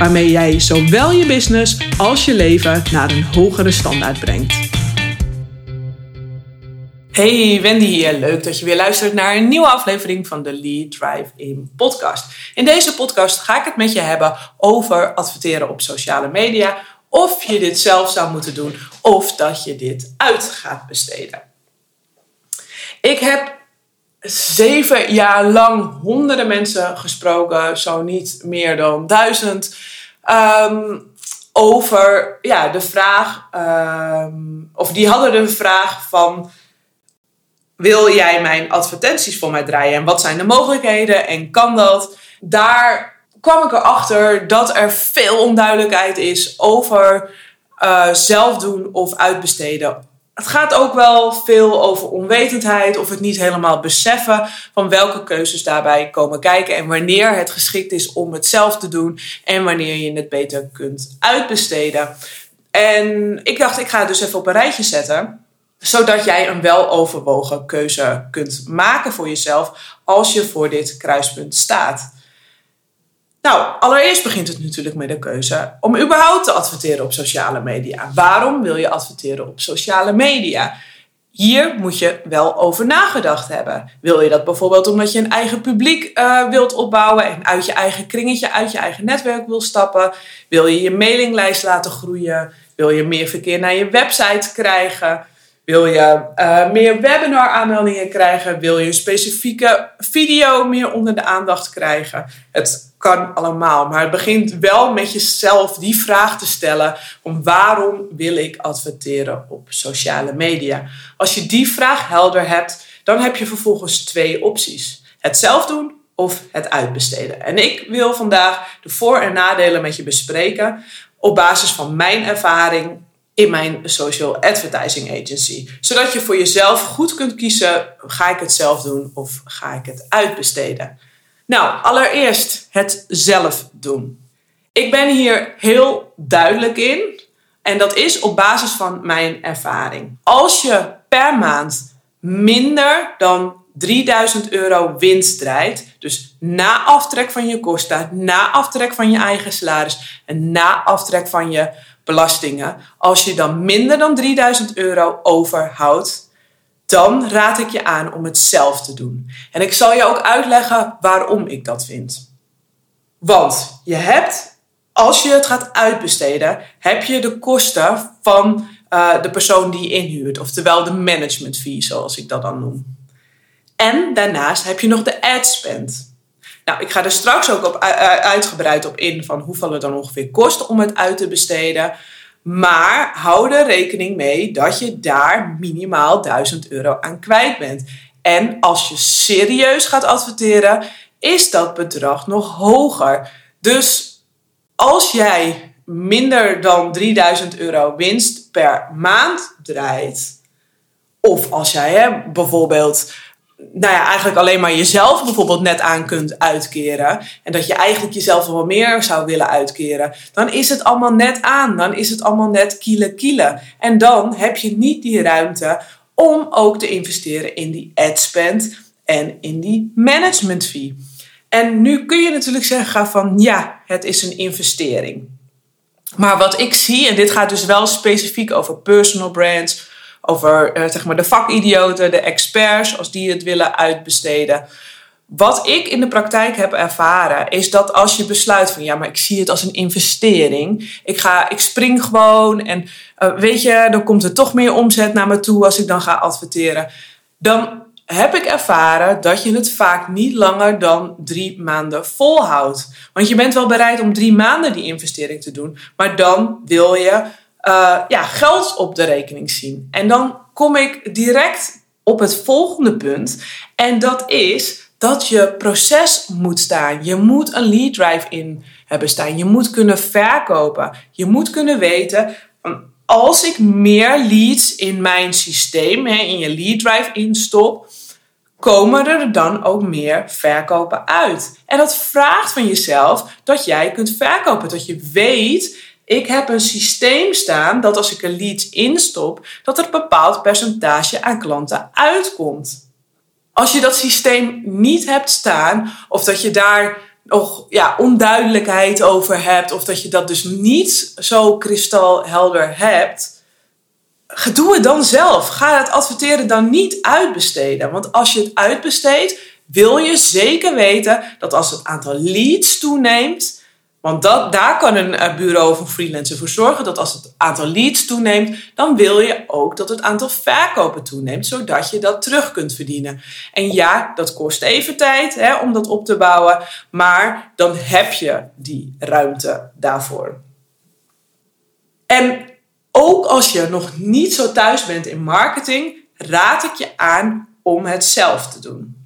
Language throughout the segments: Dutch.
waarmee jij zowel je business als je leven naar een hogere standaard brengt. Hey, Wendy hier. Leuk dat je weer luistert naar een nieuwe aflevering van de Lead Drive In podcast. In deze podcast ga ik het met je hebben over adverteren op sociale media. Of je dit zelf zou moeten doen of dat je dit uit gaat besteden. Ik heb zeven jaar lang honderden mensen gesproken, zo niet meer dan duizend, ehm, over ja, de vraag, ehm, of die hadden de vraag van, wil jij mijn advertenties voor mij draaien en wat zijn de mogelijkheden en kan dat? Daar kwam ik erachter dat er veel onduidelijkheid is over uh, zelf doen of uitbesteden het gaat ook wel veel over onwetendheid of het niet helemaal beseffen van welke keuzes daarbij komen kijken en wanneer het geschikt is om het zelf te doen en wanneer je het beter kunt uitbesteden. En ik dacht, ik ga het dus even op een rijtje zetten, zodat jij een weloverwogen keuze kunt maken voor jezelf als je voor dit kruispunt staat. Nou, allereerst begint het natuurlijk met de keuze om überhaupt te adverteren op sociale media. Waarom wil je adverteren op sociale media? Hier moet je wel over nagedacht hebben. Wil je dat bijvoorbeeld omdat je een eigen publiek uh, wilt opbouwen en uit je eigen kringetje, uit je eigen netwerk wil stappen? Wil je je mailinglijst laten groeien? Wil je meer verkeer naar je website krijgen? Wil je uh, meer webinar aanmeldingen krijgen? Wil je een specifieke video meer onder de aandacht krijgen? Het kan allemaal. Maar het begint wel met jezelf die vraag te stellen: om waarom wil ik adverteren op sociale media? Als je die vraag helder hebt, dan heb je vervolgens twee opties: het zelf doen of het uitbesteden. En ik wil vandaag de voor- en nadelen met je bespreken op basis van mijn ervaring in mijn social advertising agency. Zodat je voor jezelf goed kunt kiezen: ga ik het zelf doen of ga ik het uitbesteden? Nou, allereerst het zelf doen. Ik ben hier heel duidelijk in en dat is op basis van mijn ervaring. Als je per maand minder dan 3000 euro winst draait, dus na aftrek van je kosten, na aftrek van je eigen salaris en na aftrek van je belastingen, als je dan minder dan 3000 euro overhoudt, dan raad ik je aan om het zelf te doen. En ik zal je ook uitleggen waarom ik dat vind. Want je hebt, als je het gaat uitbesteden, heb je de kosten van uh, de persoon die je inhuurt, oftewel de management fee, zoals ik dat dan noem. En daarnaast heb je nog de ad spend. Nou, ik ga er straks ook op, uitgebreid op in van hoeveel het dan ongeveer kost om het uit te besteden. Maar hou er rekening mee dat je daar minimaal 1000 euro aan kwijt bent. En als je serieus gaat adverteren, is dat bedrag nog hoger. Dus als jij minder dan 3000 euro winst per maand draait, of als jij bijvoorbeeld nou ja, eigenlijk alleen maar jezelf bijvoorbeeld net aan kunt uitkeren. En dat je eigenlijk jezelf wel meer zou willen uitkeren. Dan is het allemaal net aan. Dan is het allemaal net kiele kiele. En dan heb je niet die ruimte om ook te investeren in die ad spend en in die management fee. En nu kun je natuurlijk zeggen van ja, het is een investering. Maar wat ik zie, en dit gaat dus wel specifiek over personal brands, over uh, zeg maar de vakidioten, de experts, als die het willen uitbesteden. Wat ik in de praktijk heb ervaren, is dat als je besluit van ja, maar ik zie het als een investering. Ik, ga, ik spring gewoon en uh, weet je, dan komt er toch meer omzet naar me toe als ik dan ga adverteren. Dan heb ik ervaren dat je het vaak niet langer dan drie maanden volhoudt. Want je bent wel bereid om drie maanden die investering te doen, maar dan wil je uh, ja, geld op de rekening zien. En dan kom ik direct op het volgende punt. En dat is dat je proces moet staan. Je moet een lead drive in hebben staan. Je moet kunnen verkopen. Je moet kunnen weten, als ik meer leads in mijn systeem, in je lead drive instop, komen er dan ook meer verkopen uit. En dat vraagt van jezelf dat jij kunt verkopen. Dat je weet, ik heb een systeem staan dat als ik een lead instop, dat er een bepaald percentage aan klanten uitkomt. Als je dat systeem niet hebt staan, of dat je daar nog ja, onduidelijkheid over hebt, of dat je dat dus niet zo kristalhelder hebt, doe het dan zelf. Ga het adverteren dan niet uitbesteden. Want als je het uitbesteedt, wil je zeker weten dat als het aantal leads toeneemt, want dat, daar kan een eh, bureau of een freelancer voor zorgen dat als het aantal leads toeneemt, dan wil je ook dat het aantal verkopen toeneemt, zodat je dat terug kunt verdienen. En ja, dat kost even tijd hè, om dat op te bouwen, maar dan heb je die ruimte daarvoor. En ook als je nog niet zo thuis bent in marketing, raad ik je aan om het zelf te doen.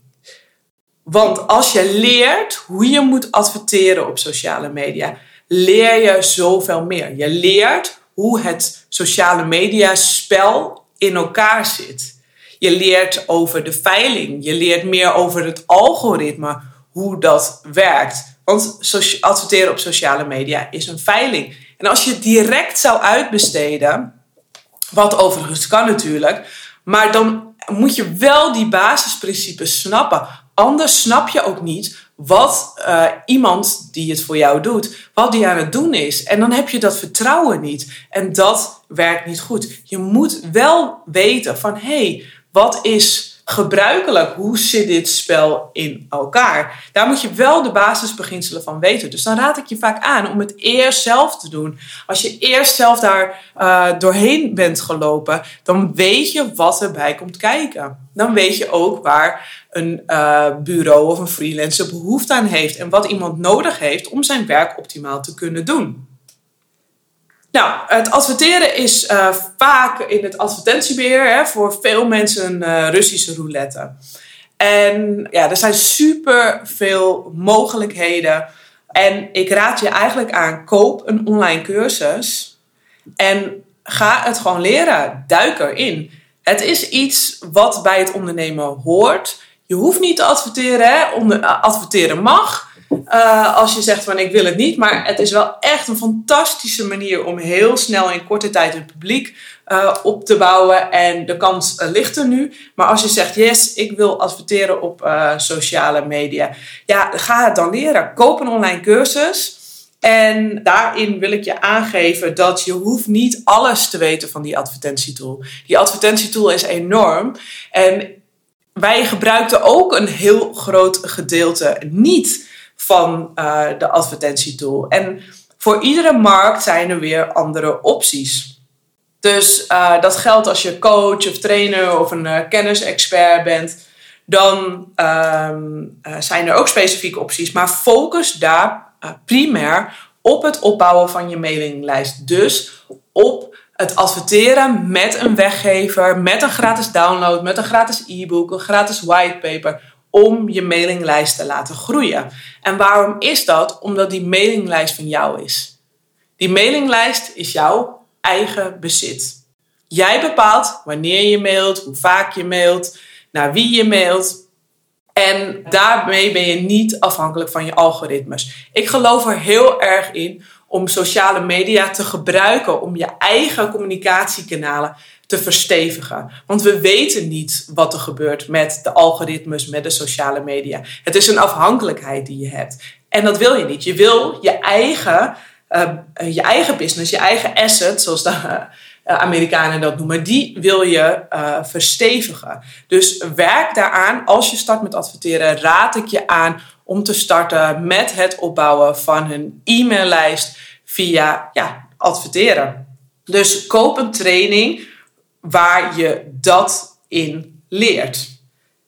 Want als je leert hoe je moet adverteren op sociale media, leer je zoveel meer. Je leert hoe het sociale media spel in elkaar zit. Je leert over de veiling. Je leert meer over het algoritme, hoe dat werkt. Want adverteren op sociale media is een veiling. En als je direct zou uitbesteden, wat overigens kan natuurlijk, maar dan moet je wel die basisprincipes snappen. Anders snap je ook niet wat uh, iemand die het voor jou doet, wat die aan het doen is. En dan heb je dat vertrouwen niet. En dat werkt niet goed. Je moet wel weten van hé, hey, wat is gebruikelijk. Hoe zit dit spel in elkaar? Daar moet je wel de basisbeginselen van weten. Dus dan raad ik je vaak aan om het eerst zelf te doen. Als je eerst zelf daar uh, doorheen bent gelopen, dan weet je wat erbij komt kijken. Dan weet je ook waar een uh, bureau of een freelancer behoefte aan heeft en wat iemand nodig heeft om zijn werk optimaal te kunnen doen. Nou, het adverteren is uh, vaak in het advertentiebeheer hè, voor veel mensen een uh, Russische roulette. En ja, er zijn super veel mogelijkheden. En ik raad je eigenlijk aan: koop een online cursus en ga het gewoon leren. Duik erin. Het is iets wat bij het ondernemen hoort. Je hoeft niet te adverteren. Hè? adverteren mag. Uh, als je zegt van ik wil het niet. Maar het is wel echt een fantastische manier om heel snel in korte tijd een publiek uh, op te bouwen. En de kans uh, ligt er nu. Maar als je zegt yes, ik wil adverteren op sociale media. Ja, ga het dan leren. Koop een online cursus. En daarin wil ik je aangeven dat je hoeft niet alles te weten van die advertentietool. Die advertentietool is enorm. En wij gebruikten ook een heel groot gedeelte niet van uh, de advertentietool. En voor iedere markt zijn er weer andere opties. Dus uh, dat geldt als je coach of trainer of een uh, kennisexpert bent. Dan um, zijn er ook specifieke opties. Maar focus daar primair op het opbouwen van je mailinglijst. Dus op het adverteren met een weggever, met een gratis download, met een gratis e-book, een gratis whitepaper om je mailinglijst te laten groeien. En waarom is dat? Omdat die mailinglijst van jou is. Die mailinglijst is jouw eigen bezit. Jij bepaalt wanneer je mailt, hoe vaak je mailt, naar wie je mailt. En daarmee ben je niet afhankelijk van je algoritmes. Ik geloof er heel erg in om sociale media te gebruiken om je eigen communicatiekanalen te verstevigen. Want we weten niet wat er gebeurt met de algoritmes, met de sociale media. Het is een afhankelijkheid die je hebt. En dat wil je niet. Je wil je eigen, uh, je eigen business, je eigen asset, zoals de uh, Amerikanen dat noemen, die wil je uh, verstevigen. Dus werk daaraan. Als je start met adverteren, raad ik je aan om te starten met het opbouwen van een e-maillijst via ja, adverteren. Dus koop een training waar je dat in leert.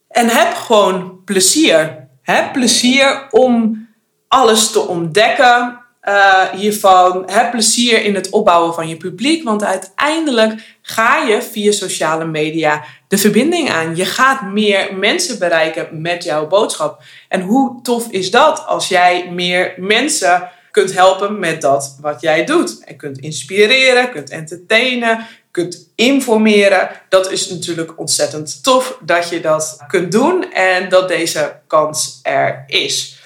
En heb gewoon plezier. Heb plezier om alles te ontdekken uh, hiervan. Heb plezier in het opbouwen van je publiek, want uiteindelijk ga je via sociale media de verbinding aan. Je gaat meer mensen bereiken met jouw boodschap. En hoe tof is dat als jij meer mensen kunt helpen met dat wat jij doet? En kunt inspireren, kunt entertainen, kunt informeren. Dat is natuurlijk ontzettend tof dat je dat kunt doen en dat deze kans er is.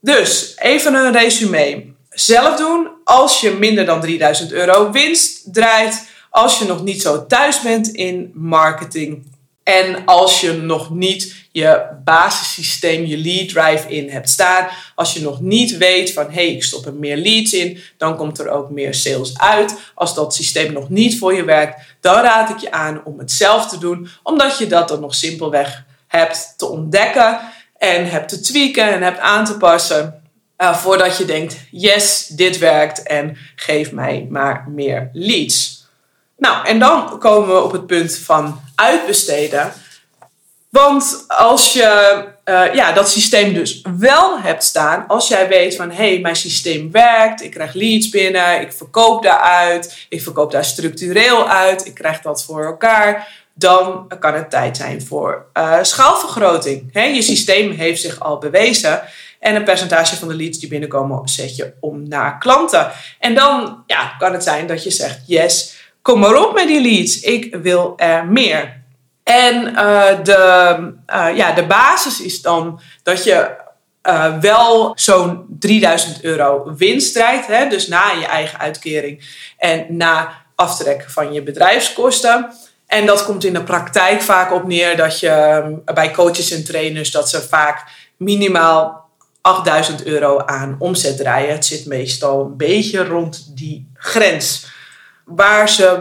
Dus even een resume. Zelf doen als je minder dan 3000 euro winst draait. Als je nog niet zo thuis bent in marketing. En als je nog niet je basissysteem, je lead drive in hebt staan. Als je nog niet weet van hé, hey, ik stop er meer leads in, dan komt er ook meer sales uit. Als dat systeem nog niet voor je werkt, dan raad ik je aan om het zelf te doen, omdat je dat dan nog simpelweg hebt te ontdekken en hebt te tweaken en hebt aan te passen. Uh, voordat je denkt, yes, dit werkt en geef mij maar meer leads. Nou, en dan komen we op het punt van uitbesteden. Want als je uh, ja, dat systeem dus wel hebt staan, als jij weet van hé, hey, mijn systeem werkt, ik krijg leads binnen, ik verkoop daaruit, ik verkoop daar structureel uit, ik krijg dat voor elkaar, dan kan het tijd zijn voor uh, schaalvergroting. Je systeem heeft zich al bewezen. En een percentage van de leads die binnenkomen zet je om naar klanten. En dan ja, kan het zijn dat je zegt: Yes, kom maar op met die leads. Ik wil er meer. En uh, de, uh, ja, de basis is dan dat je uh, wel zo'n 3000 euro winst draait. Hè? Dus na je eigen uitkering en na aftrek van je bedrijfskosten. En dat komt in de praktijk vaak op neer dat je bij coaches en trainers dat ze vaak minimaal 8000 euro aan omzet draaien. Het zit meestal een beetje rond die grens waar ze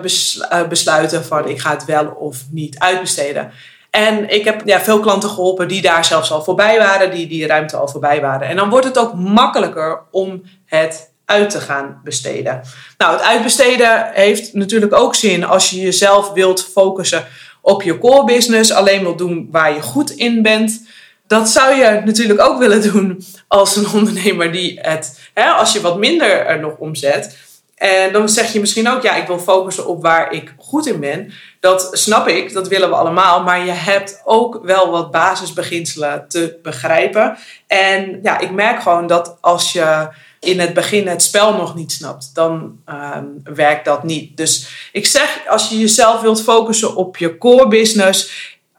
eh, besluiten van ik ga het wel of niet uitbesteden. En ik heb ja, veel klanten geholpen die daar zelfs al voorbij waren, die die ruimte al voorbij waren. En dan wordt het ook makkelijker om het uit te gaan besteden. Nou, het uitbesteden heeft natuurlijk ook zin als je jezelf wilt focussen op je core business, alleen wil doen waar je goed in bent. Dat zou je natuurlijk ook willen doen als een ondernemer die het, hè, als je wat minder er nog omzet, en dan zeg je misschien ook, ja, ik wil focussen op waar ik goed in ben. Dat snap ik, dat willen we allemaal. Maar je hebt ook wel wat basisbeginselen te begrijpen. En ja, ik merk gewoon dat als je in het begin het spel nog niet snapt, dan ehm, werkt dat niet. Dus ik zeg, als je jezelf wilt focussen op je core business,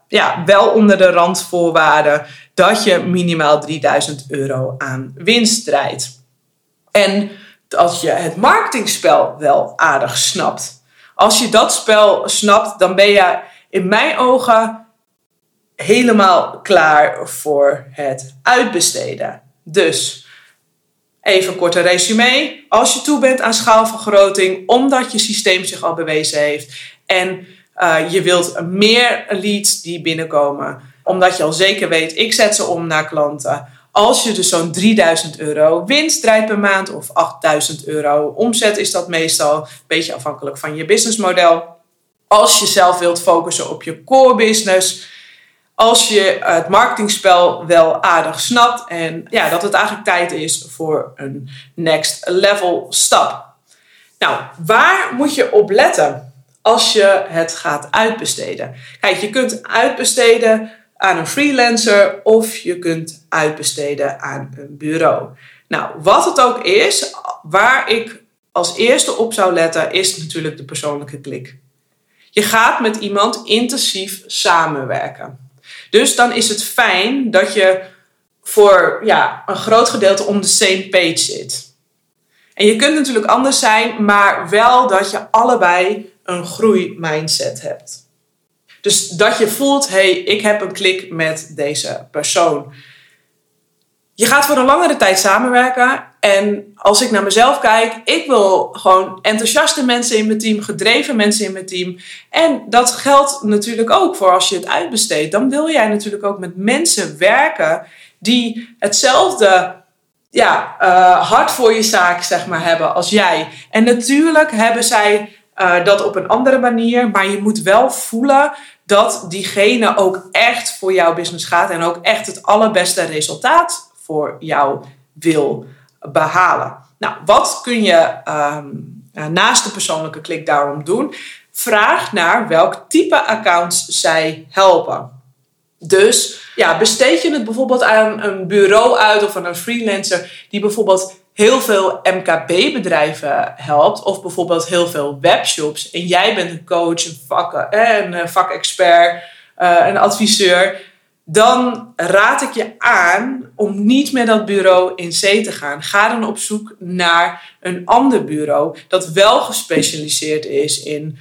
ja, wel onder de randvoorwaarden dat je minimaal 3000 euro aan winst draait. En als je het marketingspel wel aardig snapt. Als je dat spel snapt, dan ben je in mijn ogen helemaal klaar voor het uitbesteden. Dus even een korte resume. Als je toe bent aan schaalvergroting, omdat je systeem zich al bewezen heeft en uh, je wilt meer leads die binnenkomen, omdat je al zeker weet, ik zet ze om naar klanten als je dus zo'n 3000 euro winst draait per maand of 8000 euro omzet is dat meestal, een beetje afhankelijk van je businessmodel. Als je zelf wilt focussen op je core business, als je het marketingspel wel aardig snapt en ja, dat het eigenlijk tijd is voor een next level stap. Nou, waar moet je op letten als je het gaat uitbesteden? Kijk, je kunt uitbesteden aan een freelancer of je kunt uitbesteden aan een bureau. Nou, wat het ook is, waar ik als eerste op zou letten, is natuurlijk de persoonlijke klik. Je gaat met iemand intensief samenwerken. Dus dan is het fijn dat je voor ja, een groot gedeelte om de same page zit. En je kunt natuurlijk anders zijn, maar wel dat je allebei een groeimindset hebt. Dus dat je voelt, hé, hey, ik heb een klik met deze persoon. Je gaat voor een langere tijd samenwerken. En als ik naar mezelf kijk, ik wil gewoon enthousiaste mensen in mijn team, gedreven mensen in mijn team. En dat geldt natuurlijk ook voor als je het uitbesteedt. Dan wil jij natuurlijk ook met mensen werken die hetzelfde ja, uh, hart voor je zaak zeg maar, hebben als jij. En natuurlijk hebben zij uh, dat op een andere manier, maar je moet wel voelen dat diegene ook echt voor jouw business gaat en ook echt het allerbeste resultaat voor jou wil behalen. Nou, wat kun je um, naast de persoonlijke klik daarom doen? Vraag naar welk type accounts zij helpen. Dus ja, besteed je het bijvoorbeeld aan een bureau uit of aan een freelancer die bijvoorbeeld heel veel MKB-bedrijven helpt, of bijvoorbeeld heel veel webshops, en jij bent een coach, een, vak, eh, een eh, vakexpert, eh, een adviseur, dan raad ik je aan om niet met dat bureau in zee te gaan. Ga dan op zoek naar een ander bureau dat wel gespecialiseerd is in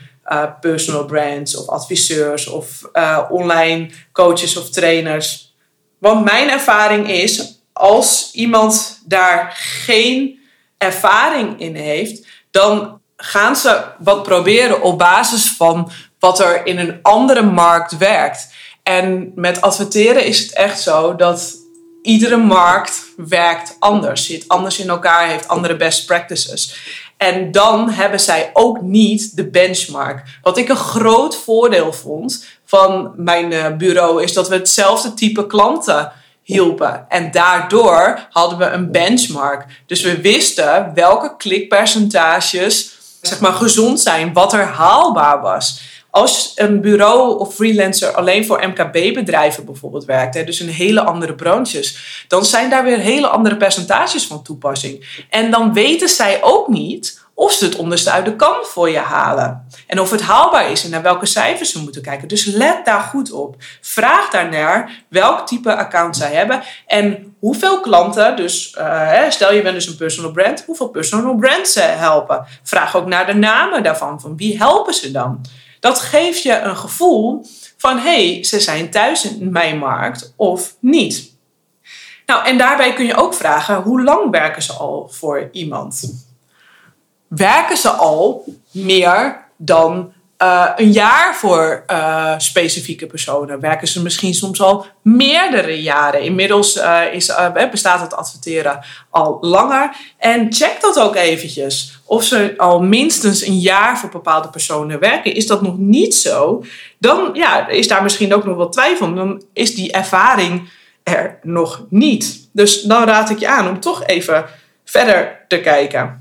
personal brands of adviseurs of online coaches of trainers. Want mijn ervaring is, als iemand daar geen ervaring in heeft, dan gaan ze wat proberen op basis van wat er in een andere markt werkt. En met adverteren is het echt zo dat iedere markt werkt anders, zit anders in elkaar, heeft andere best practices. En dan hebben zij ook niet de benchmark. Wat ik een groot voordeel vond van mijn eh, bureau is dat we hetzelfde type klanten hielpen. En daardoor hadden we een benchmark. Dus we wisten welke klikpercentages zeg maar, gezond zijn, wat er haalbaar was. Als een bureau of freelancer alleen voor MKB-bedrijven bijvoorbeeld werkt, hè, dus in hele andere branches, dan zijn daar weer hele andere percentages van toepassing. En dan weten zij ook niet of ze het onderste uit de kan voor je halen. En of het haalbaar is en naar welke cijfers ze moeten kijken. Dus let daar goed op. Vraag daarnaar welk type account zij hebben en hoeveel klanten, dus uh, stel je bent dus een personal brand, hoeveel personal brands ze helpen. Vraag ook naar de namen daarvan, van wie helpen ze dan. Dat geeft je een gevoel van hé, hey, ze zijn thuis in mijn markt of niet. Nou, en daarbij kun je ook vragen, hoe lang werken ze al voor iemand? Werken ze al meer dan uh, een jaar voor uh, specifieke personen. Werken ze misschien soms al meerdere jaren. Inmiddels uh, is, bestaat het adverteren al langer. En check dat ook eventjes. Of ze al minstens een jaar voor bepaalde personen werken. Is dat nog niet zo, dan ja, is daar misschien ook nog wat twijfel. Dan is die ervaring er nog niet. Dus dan raad ik je aan om toch even verder te kijken.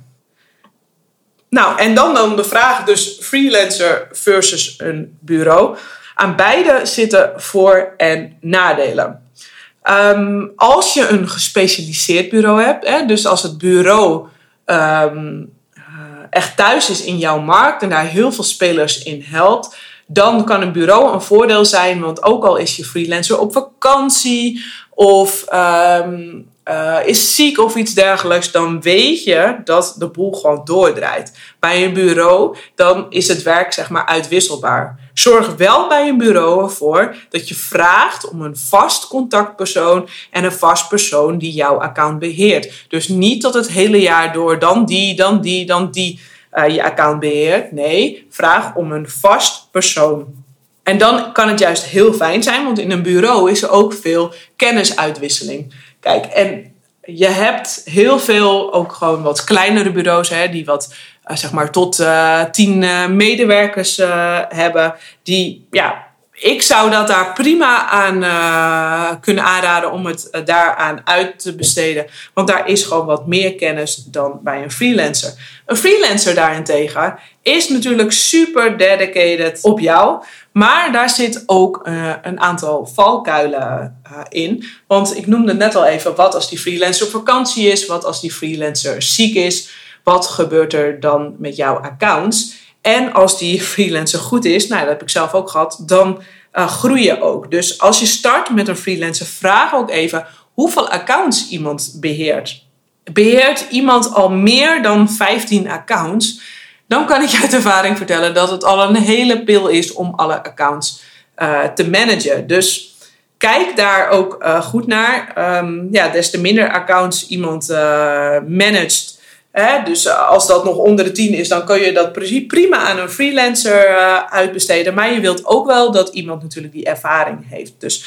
Nou, en dan, dan de vraag dus freelancer versus een bureau. Aan beide zitten voor- en nadelen. Ehm, als je een gespecialiseerd bureau hebt, hè, dus als het bureau ehm, eh, echt thuis is in jouw markt en daar heel veel spelers in helpt, dan kan een bureau een voordeel zijn. Want ook al is je freelancer op vakantie of ehm, uh, is ziek of iets dergelijks, dan weet je dat de boel gewoon doordraait. Bij een bureau, dan is het werk zeg maar uitwisselbaar. Zorg wel bij een bureau ervoor dat je vraagt om een vast contactpersoon en een vast persoon die jouw account beheert. Dus niet dat het hele jaar door dan die, dan die, dan die uh, je account beheert. Nee, vraag om een vast persoon. En dan kan het juist heel fijn zijn, want in een bureau is er ook veel kennisuitwisseling. Kijk, en je hebt heel veel, ook gewoon wat kleinere bureaus, hè, die wat, uh, zeg maar, tot uh, tien uh, medewerkers hebben. Die, ja, ik zou dat daar prima aan kunnen aanraden om het daaraan uit te besteden. Want daar is gewoon wat meer kennis dan bij een freelancer. Een freelancer daarentegen is natuurlijk super dedicated op jou. Maar daar zit ook uh, een aantal valkuilen in. Want ik noemde net al even, wat als die freelancer op vakantie is? Wat als die freelancer ziek is? Wat gebeurt er dan met jouw accounts? En als die freelancer goed is, nou dat heb ik zelf ook gehad, dan uh, groei je ook. Dus als je start met een freelancer, vraag ook even hoeveel accounts iemand beheert. Beheert iemand al meer dan 15 accounts? dan kan ik uit ervaring vertellen dat het al een hele pil is om alle accounts uh, te managen. Dus kijk daar ook uh, goed naar. Um, ja, des te minder accounts iemand managt. Dus als dat nog onder de 10 is, dan kun je dat prima aan een freelancer uitbesteden. Maar je wilt ook wel dat iemand natuurlijk die ervaring heeft. Dus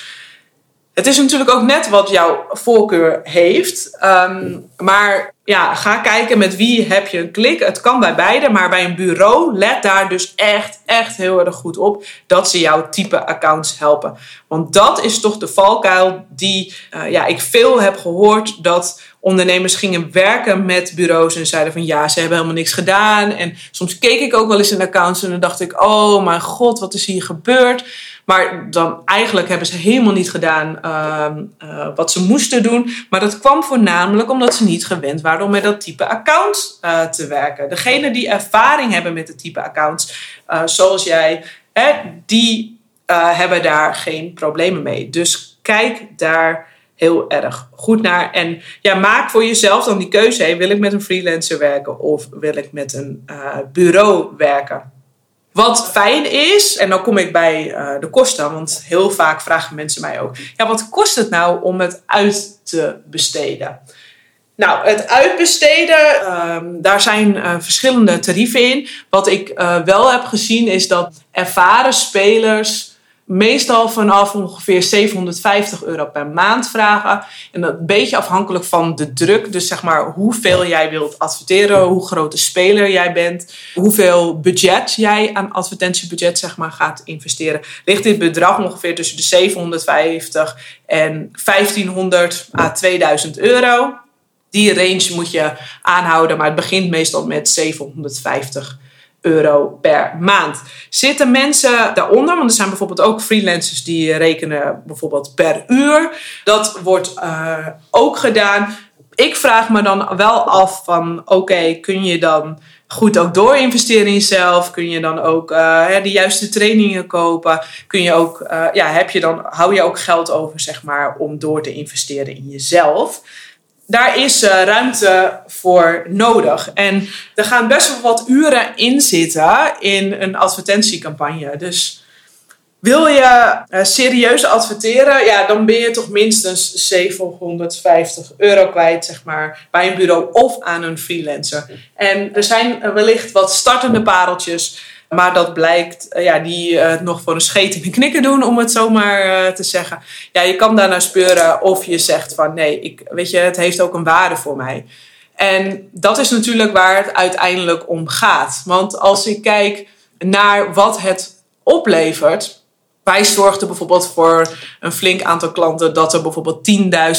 het is natuurlijk ook net wat jouw voorkeur heeft. Um, maar ja, ga kijken met wie heb je een klik. Het kan bij beide, maar bij een bureau let daar dus echt, echt heel erg goed op dat ze jouw type accounts helpen. Want dat is toch de valkuil die uh, ja, ik veel heb gehoord dat ondernemers gingen werken met bureaus en zeiden van ja, ze hebben helemaal niks gedaan. En soms keek ik ook wel eens in accounts en dan dacht ik, oh mijn god, wat is hier gebeurd? Maar dan eigenlijk hebben ze helemaal niet gedaan ehm, eh, wat ze moesten doen. Maar dat kwam voornamelijk omdat ze niet gewend waren om met dat type accounts uh, te werken. Degenen die ervaring hebben met het type accounts, uh, zoals jij, hè, die hebben daar geen problemen mee. Dus kijk daar heel erg goed naar. En ja, maak voor jezelf dan die keuze. Hey, wil ik met een freelancer werken of wil ik met een bureau werken? Wat fijn is, en dan kom ik bij uh, de kosten, want heel vaak vragen mensen mij ook: ja, wat kost het nou om het uit te besteden? Nou, het uitbesteden, uh, daar zijn uh, verschillende tarieven in. Wat ik wel heb gezien is dat ervaren spelers meestal vanaf ongeveer 750 euro per maand vragen. En dat een beetje afhankelijk van de druk. Dus zeg maar hoeveel jij wilt adverteren, hoe groot de speler jij bent, hoeveel budget jij aan advertentiebudget zeg maar gaat investeren. Ligt dit bedrag ongeveer tussen de 750 en 1500 à 2000 euro. Die range moet je aanhouden, maar het begint meestal met 750 euro per maand. Zitten mensen daaronder? Want er zijn bijvoorbeeld ook freelancers die rekenen bijvoorbeeld per uur. Dat wordt uh, ook gedaan. Ik vraag me dan wel af van oké, kun je dan goed ook door investeren in jezelf? Kun je dan ook uh, de juiste trainingen kopen? Kun je ook, uh, ja, heb je dan, hou je ook geld over, zeg maar, om door te investeren in jezelf? Daar is uh, ruimte voor nodig. En er gaan best wel wat uren in zitten in een advertentiecampagne. Dus wil je uh, serieus adverteren, ja, dan ben je toch minstens 750 euro kwijt, zeg maar, bij een bureau of aan een freelancer. En er zijn wellicht wat startende pareltjes maar dat blijkt, eh, ja, die uh, nog voor een scheet in de knikken doen, om het zo maar uh, te zeggen. Ja, je kan daarnaar speuren of je zegt van nee, ik, weet je, het heeft ook een waarde voor mij. En dat is natuurlijk waar het uiteindelijk om gaat. Want als ik kijk naar wat het oplevert, wij zorgden bijvoorbeeld voor een flink aantal klanten dat er bijvoorbeeld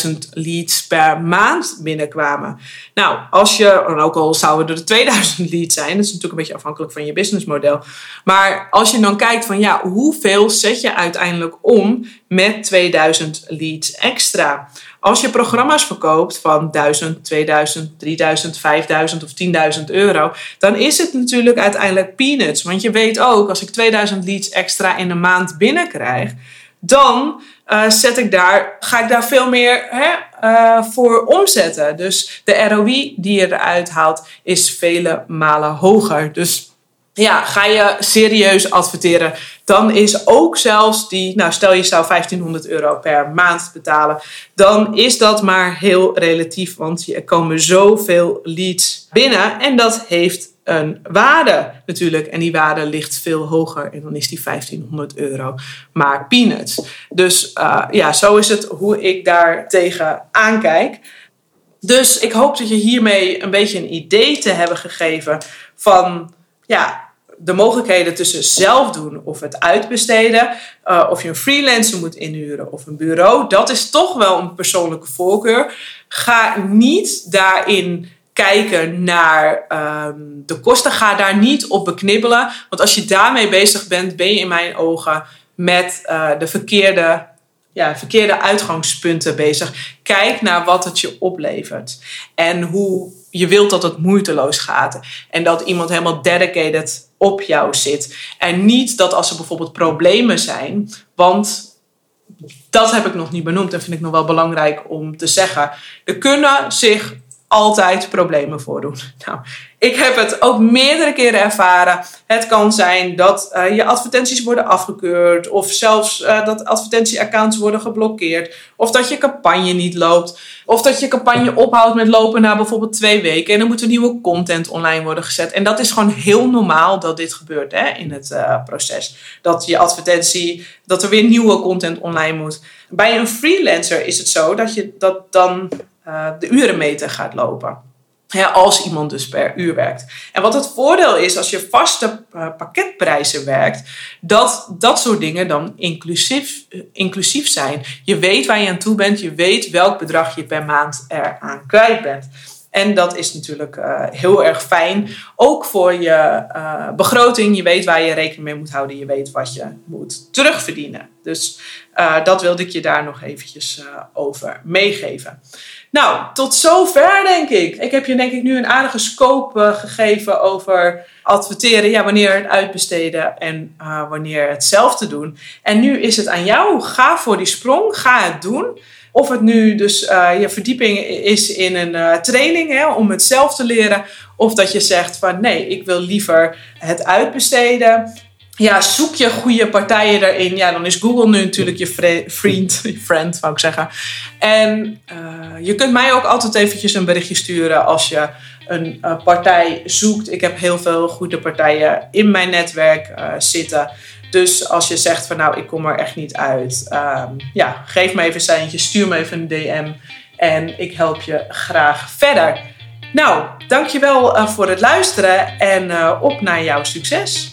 10.000 leads per maand binnenkwamen. Nou, als je, en ook al zouden er 2000 leads zijn, dat is natuurlijk een beetje afhankelijk van je businessmodel. Maar als je dan kijkt van ja, hoeveel zet je uiteindelijk om met 2000 leads extra? Als je programma's verkoopt van 1000, 2000, 3000, 5000 of 10.000 euro, dan is het natuurlijk uiteindelijk peanuts. Want je weet ook, als ik 2000 leads extra in een maand binnenkrijg, dan uh, zet ik daar, ga ik daar veel meer hè, uh, voor omzetten. Dus de ROI die je eruit haalt, is vele malen hoger. Dus ja, ga je serieus adverteren, dan is ook zelfs die, nou stel je zou 1500 euro per maand betalen, dan is dat maar heel relatief, want er komen zoveel leads binnen en dat heeft een waarde natuurlijk. En die waarde ligt veel hoger en dan is die 1500 euro maar peanuts. Dus uh, ja, zo is het hoe ik daar tegen aankijk. Dus ik hoop dat je hiermee een beetje een idee te hebben gegeven van ja, de mogelijkheden tussen zelf doen of het uitbesteden, uh, of je een freelancer moet inhuren of een bureau, dat is toch wel een persoonlijke voorkeur. Ga niet daarin kijken naar um, de kosten. Ga daar niet op beknibbelen. Want als je daarmee bezig bent, ben je in mijn ogen met uh, de verkeerde ja, verkeerde uitgangspunten bezig. Kijk naar wat het je oplevert. En hoe je wilt dat het moeiteloos gaat. En dat iemand helemaal dedicated op jou zit. En niet dat als er bijvoorbeeld problemen zijn. Want dat heb ik nog niet benoemd en vind ik nog wel belangrijk om te zeggen. Er kunnen zich altijd problemen voordoen. Nou, ik heb het ook meerdere keren ervaren. Het kan zijn dat uh, je advertenties worden afgekeurd, of zelfs uh, dat advertentieaccounts worden geblokkeerd, of dat je campagne niet loopt, of dat je campagne ophoudt met lopen na bijvoorbeeld twee weken en dan moet er nieuwe content online worden gezet. En dat is gewoon heel normaal dat dit gebeurt hè, in het uh, proces. Dat je advertentie, dat er weer nieuwe content online moet. Bij een freelancer is het zo dat je dat dan de urenmeter gaat lopen. Ja, als iemand dus per uur werkt. En wat het voordeel is als je vaste uh, pakketprijzen werkt, dat dat soort dingen dan inclusief, uh, inclusief zijn. Je weet waar je aan toe bent, je weet welk bedrag je per maand eraan kwijt bent. En dat is natuurlijk uh, heel erg fijn. Ook voor je uh, begroting. Je weet waar je rekening mee moet houden. Je weet wat je moet terugverdienen. Dus uh, dat wilde ik je daar nog eventjes over meegeven. Nou, tot zover denk ik. Ik heb je denk ik nu een aardige scope gegeven over adverteren. Ja, wanneer het uitbesteden en wanneer het zelf te doen. En nu is het aan jou. Ga voor die sprong. Ga het doen. Of het nu dus uh, je verdieping is in een training hè, om het zelf te leren. Of dat je zegt van nee, ik wil liever het uitbesteden. Ja, zoek je goede partijen daarin. Ja, dan is Google nu natuurlijk je vriend, je friend, wou ik zeggen. En uh, je kunt mij ook altijd eventjes een berichtje sturen als je een partij zoekt. Ik heb heel veel goede partijen in mijn netwerk zitten. Dus als je zegt van nou, ik kom er echt niet uit. Um, ja, geef me even een seintje, stuur me even een DM. En ik help je graag verder. Nou, dankjewel voor het luisteren en op naar jouw succes.